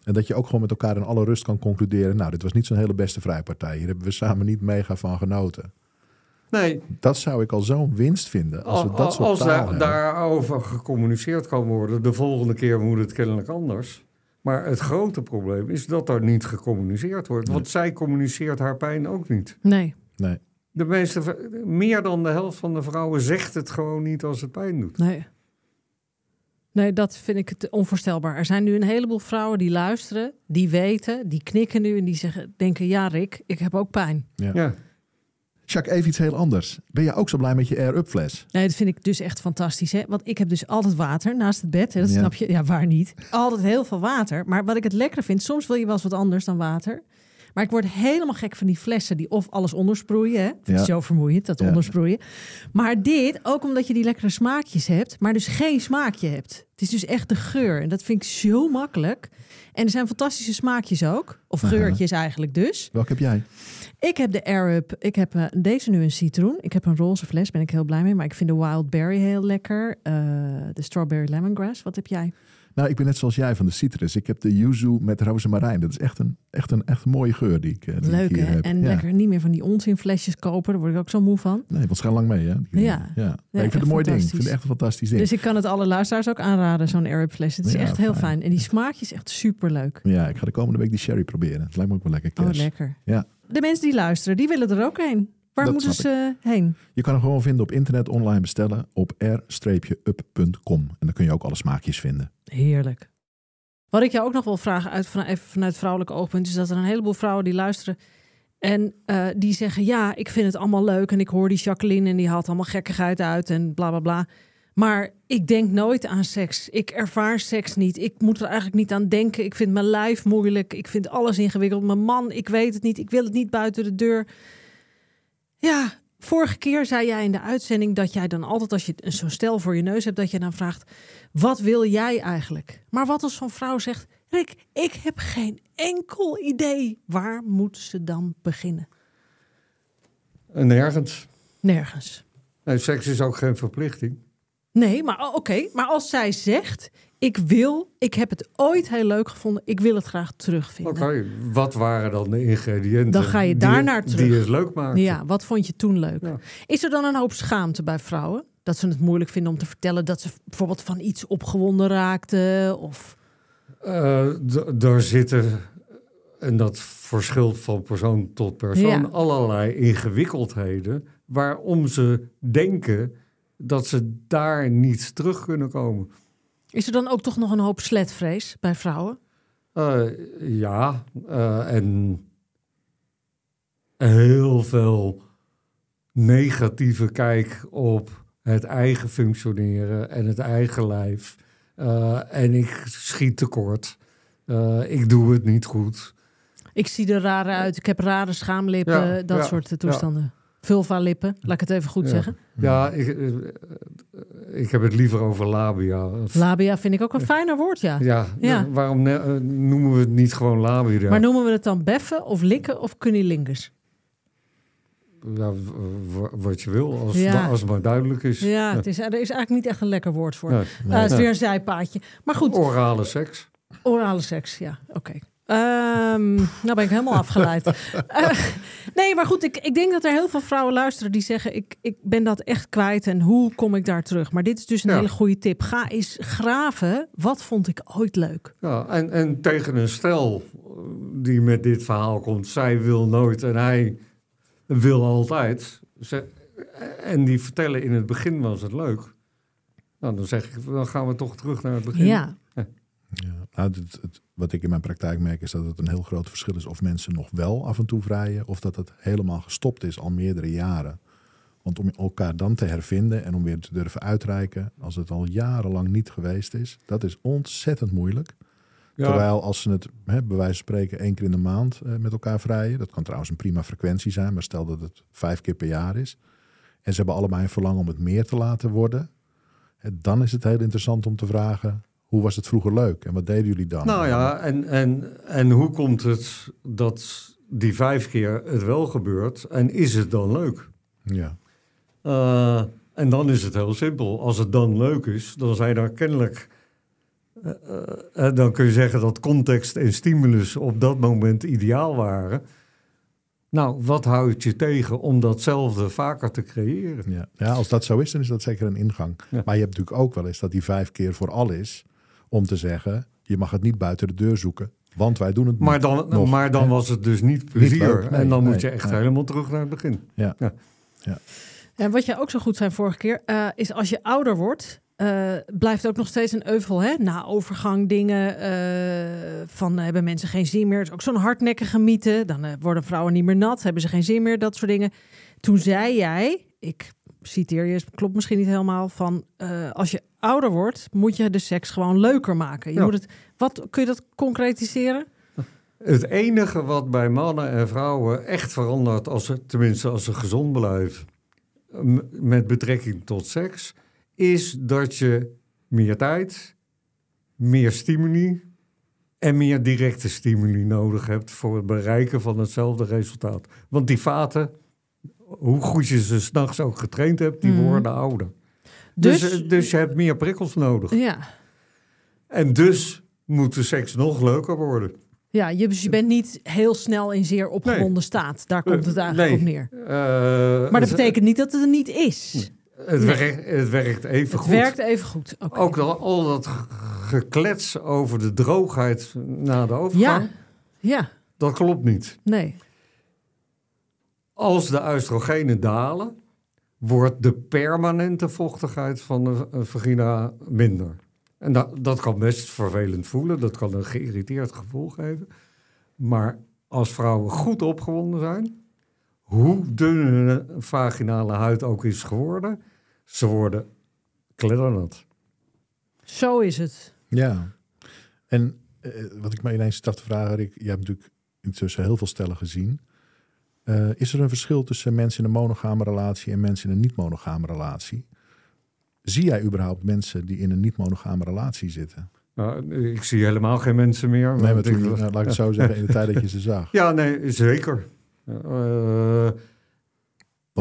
En dat je ook gewoon met elkaar in alle rust kan concluderen... nou, dit was niet zo'n hele beste vrijpartij. Hier hebben we samen niet mega van genoten. Nee, Dat zou ik al zo'n winst vinden. Als we dat soort als taal daar, daarover gecommuniceerd kan worden, de volgende keer moet het kennelijk anders. Maar het grote probleem is dat er niet gecommuniceerd wordt. Want zij communiceert haar pijn ook niet. Nee. Nee. De meeste, meer dan de helft van de vrouwen zegt het gewoon niet als het pijn doet. Nee. Nee, dat vind ik het onvoorstelbaar. Er zijn nu een heleboel vrouwen die luisteren, die weten, die knikken nu en die zeggen, denken: Ja, Rick, ik heb ook pijn. Ja. Jacques, even iets heel anders. Ben je ook zo blij met je air-up fles? Nee, dat vind ik dus echt fantastisch. Hè? Want ik heb dus altijd water naast het bed. Hè? Dat Ja. snap je. Ja, waar niet? Altijd heel veel water. Maar wat ik het lekker vind, soms wil je wel eens wat anders dan water. Maar ik word helemaal gek van die flessen die of alles ondersproeien. Hè? Ik Ja. zo vermoeiend, dat Ja. ondersproeien. Maar dit, ook omdat je die lekkere smaakjes hebt, maar dus geen smaakje hebt. Het is dus echt de geur. En dat vind ik zo makkelijk. En er zijn fantastische smaakjes ook. Of Aha. geurtjes eigenlijk dus. Welke heb jij? Ik heb de Up. Ik heb eh, deze nu een citroen. Ik heb een roze fles, ben ik heel blij mee. Maar ik vind de Wild Berry heel lekker. Eh, de Strawberry Lemongrass. Wat heb jij? Nou, ik ben net zoals jij van de citrus. Ik heb de yuzu met rozemarijn. Dat is echt een, echt een, echt een mooie geur die ik, eh, die Leuk ik hier hè? heb. En Ja. lekker niet meer van die onzinflesjes kopen. Daar word ik ook zo moe van. Nee, want schijn lang mee, hè? Die- Ja. ja. Ik vind het een mooi ding. Ik vind het echt een fantastisch ding. Dus ik kan het alle luisteraars ook aanraden, zo'n Up fles. Het is echt heel fijn. En die smaakje is echt super leuk. Ja, ik ga de komende week die sherry proberen. Het lijkt me ook wel lekker Oh, lekker. Ja. De mensen die luisteren, die willen er ook heen. Waar Dat moeten ze heen? Je kan hem gewoon vinden op internet online bestellen op r-up.com. En dan kun je ook alle smaakjes vinden. Heerlijk. Wat ik jou ook nog wil vragen uit, even vanuit vrouwelijk oogpunt... is dat er een heleboel vrouwen die luisteren... en eh, die zeggen, ja, ik vind het allemaal leuk... en ik hoor die Jacqueline en die haalt allemaal gekkigheid uit en bla bla bla. Maar ik denk nooit aan seks. Ik ervaar seks niet. Ik moet er eigenlijk niet aan denken. Ik vind mijn lijf moeilijk. Ik vind alles ingewikkeld. Mijn man, ik weet het niet. Ik wil het niet buiten de deur. Ja, vorige keer zei jij in de uitzending dat jij dan altijd als je zo'n stel voor je neus hebt, dat je dan vraagt: wat wil jij eigenlijk? Maar wat als zo'n vrouw zegt: Rick, ik heb geen enkel idee. Waar moet ze dan beginnen? En nergens. Nergens. Nee, seks is ook geen verplichting. Nee, maar oh, oké. Maar als zij zegt: ik wil, ik heb het ooit heel leuk gevonden, ik wil het graag terugvinden. Oké, wat waren dan de ingrediënten? Dan ga je die- daarnaar terug. Die het leuk maakten. Ja, wat vond je toen leuk? Ja. Is er dan een hoop schaamte bij vrouwen? Dat ze het moeilijk vinden om te vertellen dat ze bijvoorbeeld van iets opgewonden raakten? Of... Eh, d- er zitten, en dat verschilt van persoon tot persoon, Ja. allerlei ingewikkeldheden waarom ze denken dat ze daar niet terug kunnen komen. Is er dan ook toch nog een hoop sletvrees bij vrouwen? Eh, ja, eh, en heel veel negatieve kijk op het eigen functioneren en het eigen lijf. Eh, en ik schiet tekort. Ik doe het niet goed. Ik zie er rare uit, ik heb rare schaamlippen, Ja, dat ja, soort eh, ja. Vulva-lippen, laat ik het even goed Ja. zeggen. Ja, ik, eh, ik heb het liever over labia. Labia vind ik ook een fijner woord, ja. ja, Ja. nou, waarom eh, noemen we het niet gewoon labia? Maar noemen we het dan beffen of likken of cunnilingus? Ja, wat je wil, als, Ja. als het maar duidelijk is. Ja, het is, er is eigenlijk niet echt een lekker woord voor. Nee. Eh, het is weer een zijpaadje. Maar goed, Orale seks. Orale seks, ja, oké. Ehm, nou ben ik helemaal afgeleid. Eh, nee, maar goed, ik, ik denk dat er heel veel vrouwen luisteren die zeggen: ik, ik ben dat echt kwijt en hoe kom ik daar terug? Maar dit is dus een Ja. hele goede tip. Ga eens graven. Wat vond ik ooit leuk? Ja, en, en tegen een stel die met dit verhaal komt, zij wil nooit en hij wil altijd. Ze, en die vertellen in het begin was het leuk. Nou, dan zeg ik, dan gaan we toch terug naar het begin. Ja, Ja. Nou, het, het- wat ik in mijn praktijk merk is dat het een heel groot verschil is of mensen nog wel af en toe vrijen of dat het helemaal gestopt is al meerdere jaren. Want om elkaar dan te hervinden en om weer te durven uitreiken als het al jarenlang niet geweest is, dat is ontzettend moeilijk. Ja, Terwijl als ze het, hè, bij wijze van spreken, één keer in de maand eh, met elkaar vrijen. Dat kan trouwens een prima frequentie zijn, maar stel dat het vijf keer per jaar is. En ze hebben allebei een verlangen om het meer te laten worden. hè, Dan is het heel interessant om te vragen, hoe was het vroeger leuk? En wat deden jullie dan? Nou ja, en, en, en hoe komt het dat die vijf keer het wel gebeurt en is het dan leuk? Ja, Eh, en dan is het heel simpel. Als het dan leuk is, dan zijn er kennelijk eh, eh, dan kun je zeggen dat context en stimulus op dat moment ideaal waren. Nou, wat houdt je tegen om datzelfde vaker te creëren? Ja. ja, als dat zo is, dan is dat zeker een ingang. Ja. Maar je hebt natuurlijk ook wel eens dat die vijf keer voor al is om te zeggen, je mag het niet buiten de deur zoeken, want wij doen het Maar dan, nog, maar dan hè? was het dus niet plezier. leuk, nee, en dan nee, moet je echt nee. helemaal terug naar het begin. Ja. Ja. En wat jij ook zo goed zei vorige keer, eh, is als je ouder wordt, eh, blijft ook nog steeds een euvel. Hè? Na overgang dingen eh, van hebben mensen geen zin meer. Het is ook zo'n hardnekkige mythe. Dan worden vrouwen niet meer nat, hebben ze geen zin meer, dat soort dingen. Toen zei jij, ik citeer je, klopt misschien niet helemaal, van eh, als je ouder wordt, moet je de seks gewoon leuker maken. Je Ja. moet het, wat, kun je dat concretiseren? Het enige wat bij mannen en vrouwen echt verandert, als ze, tenminste als ze gezond blijven, met betrekking tot seks, is dat je meer tijd, meer stimuli en meer directe stimuli nodig hebt voor het bereiken van hetzelfde resultaat. Want die vaten, hoe goed je ze s'nachts ook getraind hebt, die Mhm. worden ouder. Dus, Dus, eh, dus je hebt meer prikkels nodig. ja, En dus moet de seks nog leuker worden. ja je, dus je bent niet heel snel in zeer opgewonden staat. Daar komt het eigenlijk Nee. op neer. Eh, Maar dat betekent niet dat het er niet is. Het, Nee. werkt, het werkt even Het goed. werkt even goed. Ook al, al dat ge- geklets over de droogheid na de overgang, Ja, ja, dat klopt niet. nee. Als de oestrogenen dalen, wordt de permanente vochtigheid van de eh, vagina minder. En dat, dat kan best vervelend voelen, dat kan een geïrriteerd gevoel geven. Maar als vrouwen goed opgewonden zijn, hoe dun hun vaginale huid ook is geworden, ze worden kleddernat. Zo is het. Ja. En eh, wat ik me ineens dacht te vragen, Rick, je hebt natuurlijk intussen heel veel stellen gezien. Eh, is er een verschil tussen mensen in een monogame relatie en mensen in een niet-monogame relatie? Zie jij überhaupt mensen die in een niet-monogame relatie zitten? Nou, ik zie helemaal geen mensen meer. Nee, maar want toen, ik- nou, laat ik het zo zeggen, in de tijd dat je ze zag. Ja, nee, zeker. Het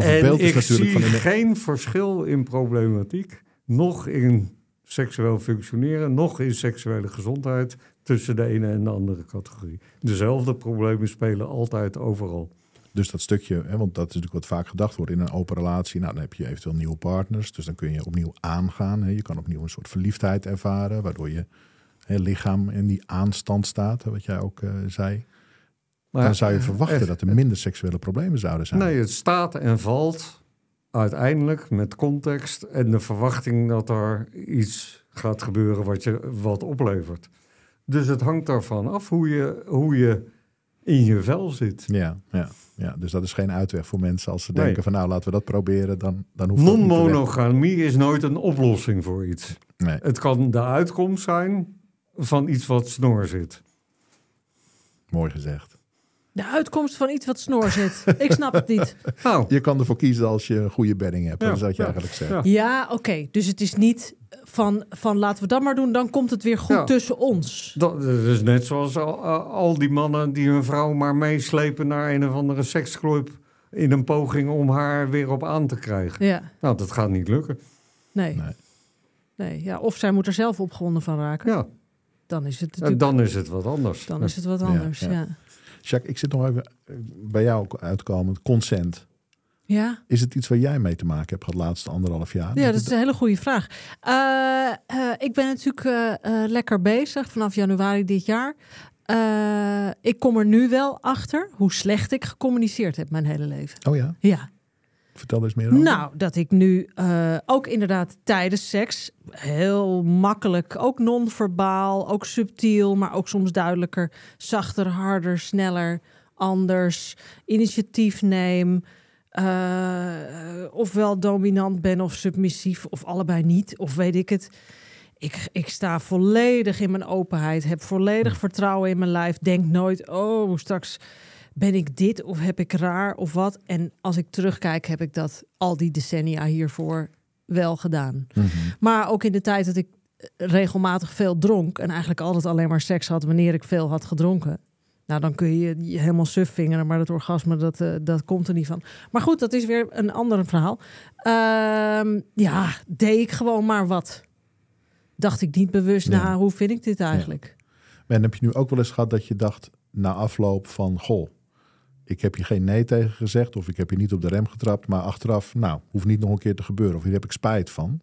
en ik natuurlijk zie van de- geen verschil in problematiek, nog in seksueel functioneren, nog in seksuele gezondheid tussen de ene en de andere categorie. Dezelfde problemen spelen altijd overal. Dus dat stukje, hè, want dat is natuurlijk wat vaak gedacht wordt in een open relatie. Nou, dan heb je eventueel nieuwe partners. Dus dan kun je opnieuw aangaan. Hè. Je kan opnieuw een soort verliefdheid ervaren. Waardoor je hè, lichaam in die aanstand staat. Wat jij ook eh, zei. Maar dan zou je verwachten eh, dat er minder seksuele problemen zouden zijn. Nee, het staat en valt uiteindelijk met context en de verwachting dat er iets gaat gebeuren wat je wat oplevert. Dus het hangt ervan af hoe je, hoe je in je vel zit. Ja, ja, ja, dus dat is geen uitweg voor mensen als ze Nee. denken van nou laten we dat proberen. Dan, dan hoeft. Non-monogamie is nooit een oplossing voor iets. Nee. Het kan de uitkomst zijn van iets wat snor zit. Mooi gezegd. De uitkomst van iets wat snor zit. Ik snap het niet. Nou, Je kan ervoor kiezen als je een goede bedding hebt. Ja, dat is wat je ja, eigenlijk zegt. ja. Ja, oké. Dus het is niet van, van laten we dat maar doen, dan komt het weer goed Ja. tussen ons. dat, dat is net zoals al, al die mannen die hun vrouw maar meeslepen naar een of andere seksclub in een poging om haar weer op aan te krijgen. Ja, Nou, dat gaat niet lukken. nee. Nee. nee. ja, of zij moet er zelf opgewonden van raken. Ja, Dan is het natuurlijk dan is het wat anders. dan is het wat anders. Ja, ja. ja. Jacques, ik zit nog even eh, bij jou uitkomen. Consent. ja. Is het iets waar jij mee te maken hebt gehad de laatste anderhalf jaar? dat is een hele goede vraag. Eh, eh, ik ben natuurlijk lekker bezig vanaf januari dit jaar. Ik kom er nu wel achter hoe slecht ik gecommuniceerd heb mijn hele leven. Oh ja, Ja. Vertel er eens meer over. Nou, dat ik nu eh, ook inderdaad tijdens seks heel makkelijk, ook non-verbaal, ook subtiel, maar ook soms duidelijker, zachter, harder, sneller, anders, initiatief neem. eh, ofwel dominant ben of submissief, of allebei niet, of weet ik het. Ik, ik sta volledig in mijn openheid, heb volledig vertrouwen in mijn lijf. Denk nooit, oh, straks ben ik dit of heb ik raar of wat. En als ik terugkijk, heb ik dat al die decennia hiervoor wel gedaan. Mhm. Maar ook in de tijd dat ik regelmatig veel dronk en eigenlijk altijd alleen maar seks had wanneer ik veel had gedronken. Nou, dan kun je je helemaal suf vingeren, maar dat orgasme, dat, eh, dat komt er niet van. Maar goed, dat is weer een ander verhaal. Ehm, ja, deed ik gewoon maar wat. dacht ik niet bewust Ja. na, hoe vind ik dit eigenlijk? En heb je nu ook wel eens gehad dat je dacht na afloop van... Goh, ik heb je geen nee tegen gezegd of ik heb je niet op de rem getrapt. Maar achteraf, nou, hoeft niet nog een keer te gebeuren. Of hier heb ik spijt van.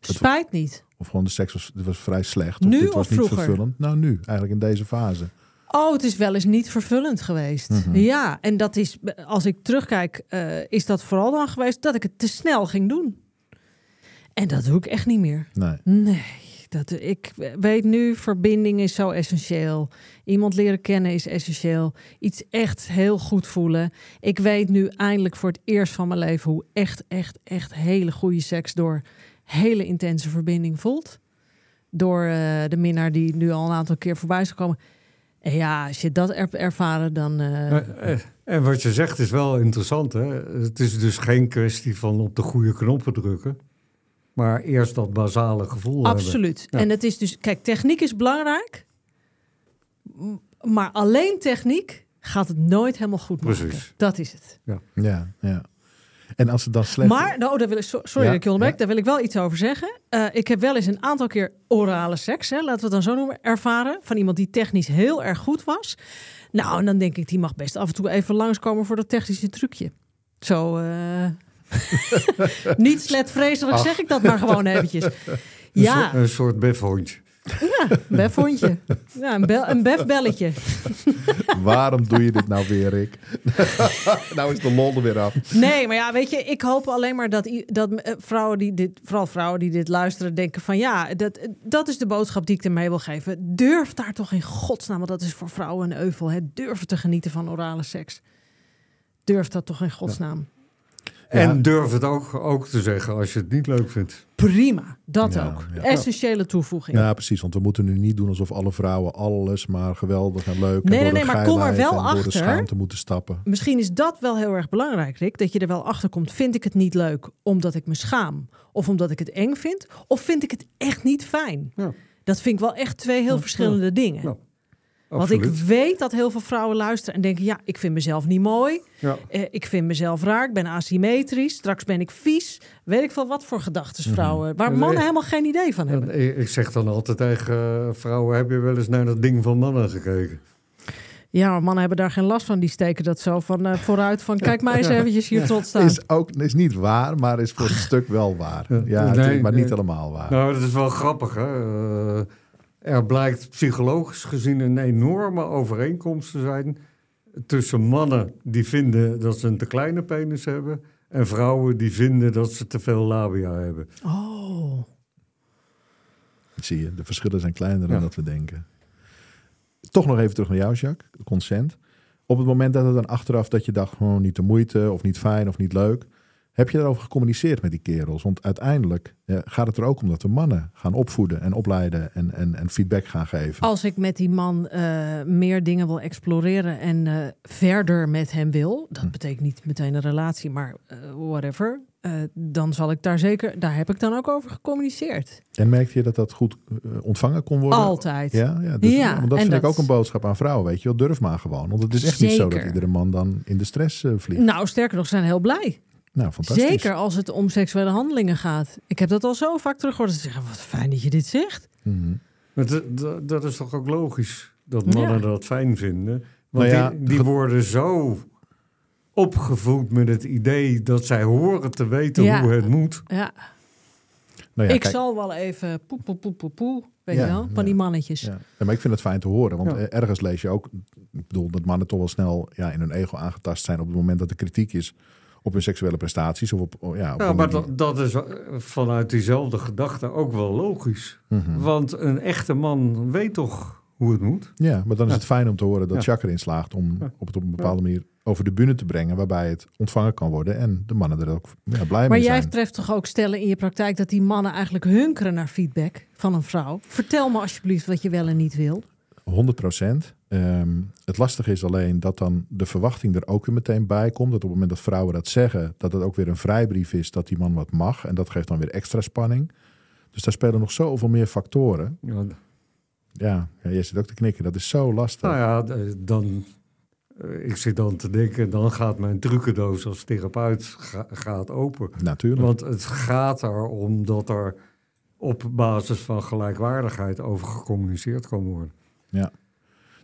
Spijt niet. Of gewoon de seks was, dit was vrij slecht. Of Nu dit of was niet vroeger? vervullend. Nou, nu, eigenlijk in deze fase. Oh, het is wel eens niet vervullend geweest. Mhm. Ja, en dat is, als ik terugkijk, eh, is dat vooral dan geweest dat ik het te snel ging doen. En dat doe ik echt niet meer. Nee. Nee, dat, ik weet nu, verbinding is zo essentieel. Iemand leren kennen is essentieel. Iets echt heel goed voelen. Ik weet nu eindelijk voor het eerst van mijn leven hoe echt, echt, echt hele goede seks door hele intense verbinding voelt. Door eh, de minnaar die nu al een aantal keer voorbij is gekomen. En ja, als je dat ervaren, dan... Eh, eh, En wat je zegt is wel interessant. Hè? Het is dus geen kwestie van op de goede knoppen drukken. Maar eerst dat basale gevoel hebben. Absoluut. Ja. En het is dus, kijk, techniek is belangrijk. Maar alleen techniek gaat het nooit helemaal goed maken. Precies. Dat is het. Ja, ja. En als het dan slecht... Maar, nou, daar wil ik, so- sorry Ja, dat ik je onderbreek, ja. daar wil ik wel iets over zeggen. Eh, ik heb wel eens een aantal keer orale seks, hè, laten we het dan zo noemen, ervaren. Van iemand die technisch heel erg goed was. Nou, en dan denk ik, die mag best af en toe even langskomen voor dat technische trucje. Zo, eh niet sletvrezerig zeg ik dat maar gewoon eventjes. Een, Ja, soort, een soort befhondje. ja, befhondje. Ja, een, bel, een befbelletje. Waarom doe je dit nou weer, Rick? nou is de lol er weer af. Nee, maar ja, weet je, ik hoop alleen maar dat, dat eh, vrouwen die dit, vooral vrouwen die dit luisteren, denken van ja, dat, dat is de boodschap die ik ermee wil geven. Durf daar toch in godsnaam, want dat is voor vrouwen een euvel, hè, durven te genieten van orale seks. Durf dat toch in godsnaam. En durf het ook, ook te zeggen als je het niet leuk vindt. Prima, dat Ja, ook. ja. Essentiële toevoeging. Ja, precies. Want we moeten nu niet doen alsof alle vrouwen alles maar geweldig en leuk... Nee, en nee, nee, maar kom er wel en door de achter. moeten stappen. Misschien is dat wel heel erg belangrijk, Rick. Dat je er wel achter komt. Vind ik het niet leuk omdat ik me schaam? Of omdat ik het eng vind? Of vind ik het echt niet fijn? Ja. Dat vind ik wel echt twee heel verschillende dingen. Want ik weet dat heel veel vrouwen luisteren en denken: ja, ik vind mezelf niet mooi. Ja. Eh, ik vind mezelf raar. Ik ben asymmetrisch. Straks ben ik vies. Weet ik veel wat voor gedachten vrouwen. Waar Nee. mannen helemaal geen idee van hebben. En ik zeg dan altijd tegen eh, vrouwen: heb je wel eens naar dat ding van mannen gekeken? Ja, maar mannen hebben daar geen last van. Die steken dat zo van eh, vooruit. Van kijk mij eens eventjes hier trots staan. Is ook is niet waar, maar is voor een stuk wel waar. Ja. Nee, maar niet nee. helemaal waar. Nou, dat is wel grappig. Hè? Er blijkt psychologisch gezien een enorme overeenkomst te zijn tussen mannen die vinden dat ze een te kleine penis hebben en vrouwen die vinden dat ze te veel labia hebben. Oh. Zie je, de verschillen zijn kleiner dan Ja. dat we denken. Toch nog even terug naar jou, Jacques. Consent. Op het moment dat het dan achteraf dat je dacht, gewoon niet de moeite of niet fijn of niet leuk. Heb je daarover gecommuniceerd met die kerels? Want uiteindelijk eh, gaat het er ook om dat we mannen gaan opvoeden en opleiden en, en, en feedback gaan geven. Als ik met die man eh, meer dingen wil exploreren en eh, verder met hem wil, dat Hm. betekent niet meteen een relatie, maar whatever, dan zal ik daar zeker, daar heb ik dan ook over gecommuniceerd. En merkte je dat dat goed ontvangen kon worden? Altijd. Ja, ja, dus, Ja, want dat vind ik ook een boodschap aan vrouwen. Weet je wel, durf maar gewoon. Want het is echt niet zo dat iedere man dan in de stress vliegt. Nou, sterker nog, zijn heel blij. Nou, fantastisch. Zeker als het om seksuele handelingen gaat. Ik heb dat al zo vaak teruggehoord. Ze zeggen, wat fijn dat je dit zegt. Mhm. Maar dat- dat- dat is toch ook logisch dat mannen Ja. dat fijn vinden? Want Nou ja, die, worden zo opgevoed met het idee dat zij horen te weten Ja. hoe het moet. Ja, Nou ja, ik kijk, zal wel even poe, poe, poe, poe, poe. Weet Ja, je wel? Van ja. die mannetjes. Ja. Ja, maar ik vind het fijn te horen. Want Ja. eh, ergens lees je ook... Ik bedoel, dat mannen toch wel snel ja, in hun ego aangetast zijn... op het moment dat er kritiek is op hun seksuele prestaties. Of op, oh, ja, op Ja, een maar dat, dat is eh, vanuit diezelfde gedachte ook wel logisch. Mhm. Want een echte man weet toch hoe het moet? Ja, maar dan is Ja. het fijn om te horen dat Ja. Jacques erin slaagt... om Ja. op het op een bepaalde manier over de bühne te brengen... waarbij het ontvangen kan worden en de mannen er ook ja, blij Maar mee jij zijn. treft toch ook stellen in je praktijk dat die mannen eigenlijk hunkeren naar feedback van een vrouw? Vertel me alsjeblieft wat je wel en niet wil. 100 procent. Ehm, het lastige is alleen dat dan de verwachting er ook weer meteen bij komt. Dat op het moment dat vrouwen dat zeggen, dat het ook weer een vrijbrief is dat die man wat mag. En dat geeft dan weer extra spanning. Dus daar spelen nog zoveel meer factoren. Ja, Ja, ja jij zit ook te knikken. Dat is zo lastig. nou ja, d- dan, eh, ik zit dan te denken, dan gaat mijn trucendoos als therapeut ga- gaat open. Natuurlijk. Want het gaat erom dat er op basis van gelijkwaardigheid over gecommuniceerd kan worden. Ja.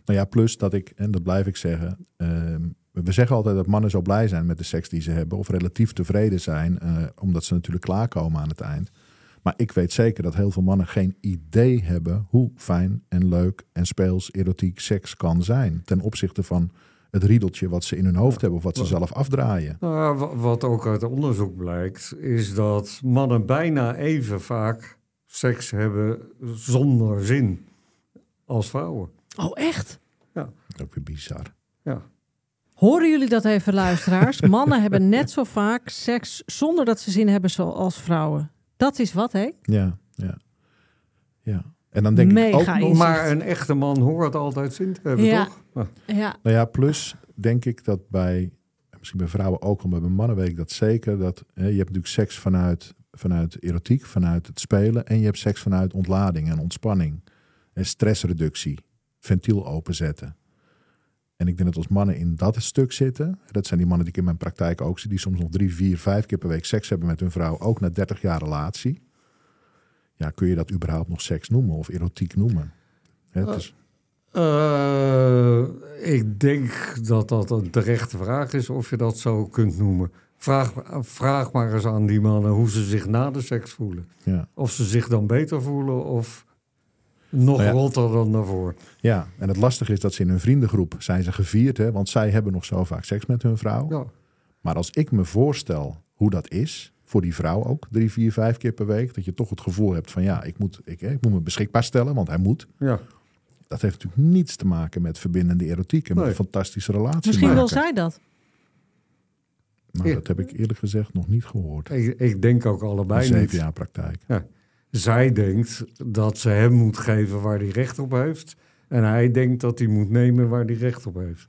Nou ja, plus dat ik, en dat blijf ik zeggen. ehm, we zeggen altijd dat mannen zo blij zijn met de seks die ze hebben. Of relatief tevreden zijn. eh, omdat ze natuurlijk klaarkomen aan het eind. Maar ik weet zeker dat heel veel mannen geen idee hebben hoe fijn en leuk en speels erotiek seks kan zijn. Ten opzichte van het riedeltje wat ze in hun hoofd hebben of wat ze zelf afdraaien. Nou, wat ook uit onderzoek blijkt, is dat mannen bijna even vaak seks hebben zonder zin als vrouwen. Oh, echt? Ook weer bizar. Ja. Horen jullie dat even, luisteraars? Mannen hebben net zo vaak seks zonder dat ze zin hebben zoals vrouwen. Dat is wat, hè? Ja, ja. Ja. En dan denk Mega ik ook nog. Maar een echte man hoort altijd zin te hebben, Ja. toch? Ja. Ja. Nou ja, plus denk ik dat bij, misschien bij vrouwen ook al, maar bij mannen weet ik dat zeker. Dat, hè, je hebt natuurlijk seks vanuit, vanuit erotiek, vanuit het spelen. En je hebt seks vanuit ontlading en ontspanning. En stressreductie, ventiel openzetten. En ik denk dat als mannen in dat stuk zitten, dat zijn die mannen die ik in mijn praktijk ook zie, die soms nog drie, vier, vijf keer per week seks hebben met hun vrouw, ook na 30 jaar relatie. Ja, kun je dat überhaupt nog seks noemen of erotiek noemen? Hè, het is, Eh, ik denk dat dat een terechte vraag is of je dat zo kunt noemen. Vraag, vraag maar eens aan die mannen hoe ze zich na de seks voelen. ja. Of ze zich dan beter voelen of nog Nou ja. rotter dan daarvoor. Ja, en het lastige is dat ze in hun vriendengroep zijn ze gevierd, hè, want zij hebben nog zo vaak seks met hun vrouw. Ja. Maar als ik me voorstel hoe dat is, voor die vrouw ook, drie, vier, vijf keer per week, dat je toch het gevoel hebt van ja, ik moet, ik, hè, ik moet me beschikbaar stellen, want hij moet. Ja. Dat heeft natuurlijk niets te maken met verbindende erotiek en met een fantastische relatie Misschien wil zij dat. Nou, dat heb ik eerlijk gezegd nog niet gehoord. Ik, ik denk ook In allebei zeven niet. jaar praktijk. Zij denkt dat ze hem moet geven waar hij recht op heeft. En hij denkt dat hij moet nemen waar hij recht op heeft.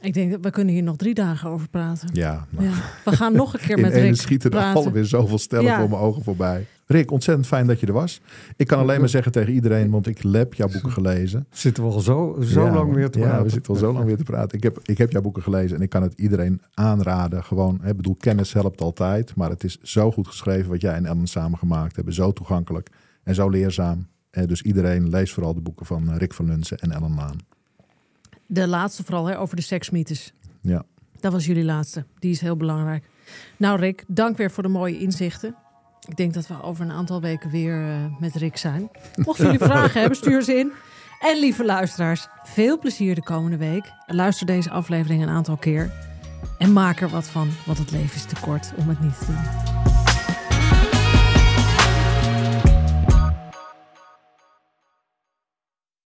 Ik denk dat we kunnen hier nog drie dagen over praten. Ja, Ja. We gaan nog een keer in met Rick schieten er alweer zoveel stellen Ja. voor mijn ogen voorbij. Rick, ontzettend fijn dat je er was. Ik kan alleen maar zeggen tegen iedereen, want ik heb jouw boeken gelezen. Zitten we al zo, zo Ja, lang weer te ja, praten. we zitten al zo lang weer te praten. Ik heb, ik heb jouw boeken gelezen en ik kan het iedereen aanraden. Gewoon, ik bedoel, kennis helpt altijd. Maar het is zo goed geschreven wat jij en Ellen samen gemaakt hebben. Zo toegankelijk en zo leerzaam. Eh, dus iedereen leest vooral de boeken van eh, Rick van Lunsen en Ellen Laan. De laatste vooral hè, over de seksmythes. Ja. Dat was jullie laatste. Die is heel belangrijk. Nou Rick, dank weer voor de mooie inzichten. Ik denk dat we over een aantal weken weer eh, met Rick zijn. Mochten jullie vragen hebben, stuur ze in. En lieve luisteraars, veel plezier de komende week. Luister deze aflevering een aantal keer. En maak er wat van, want het leven is te kort om het niet te doen.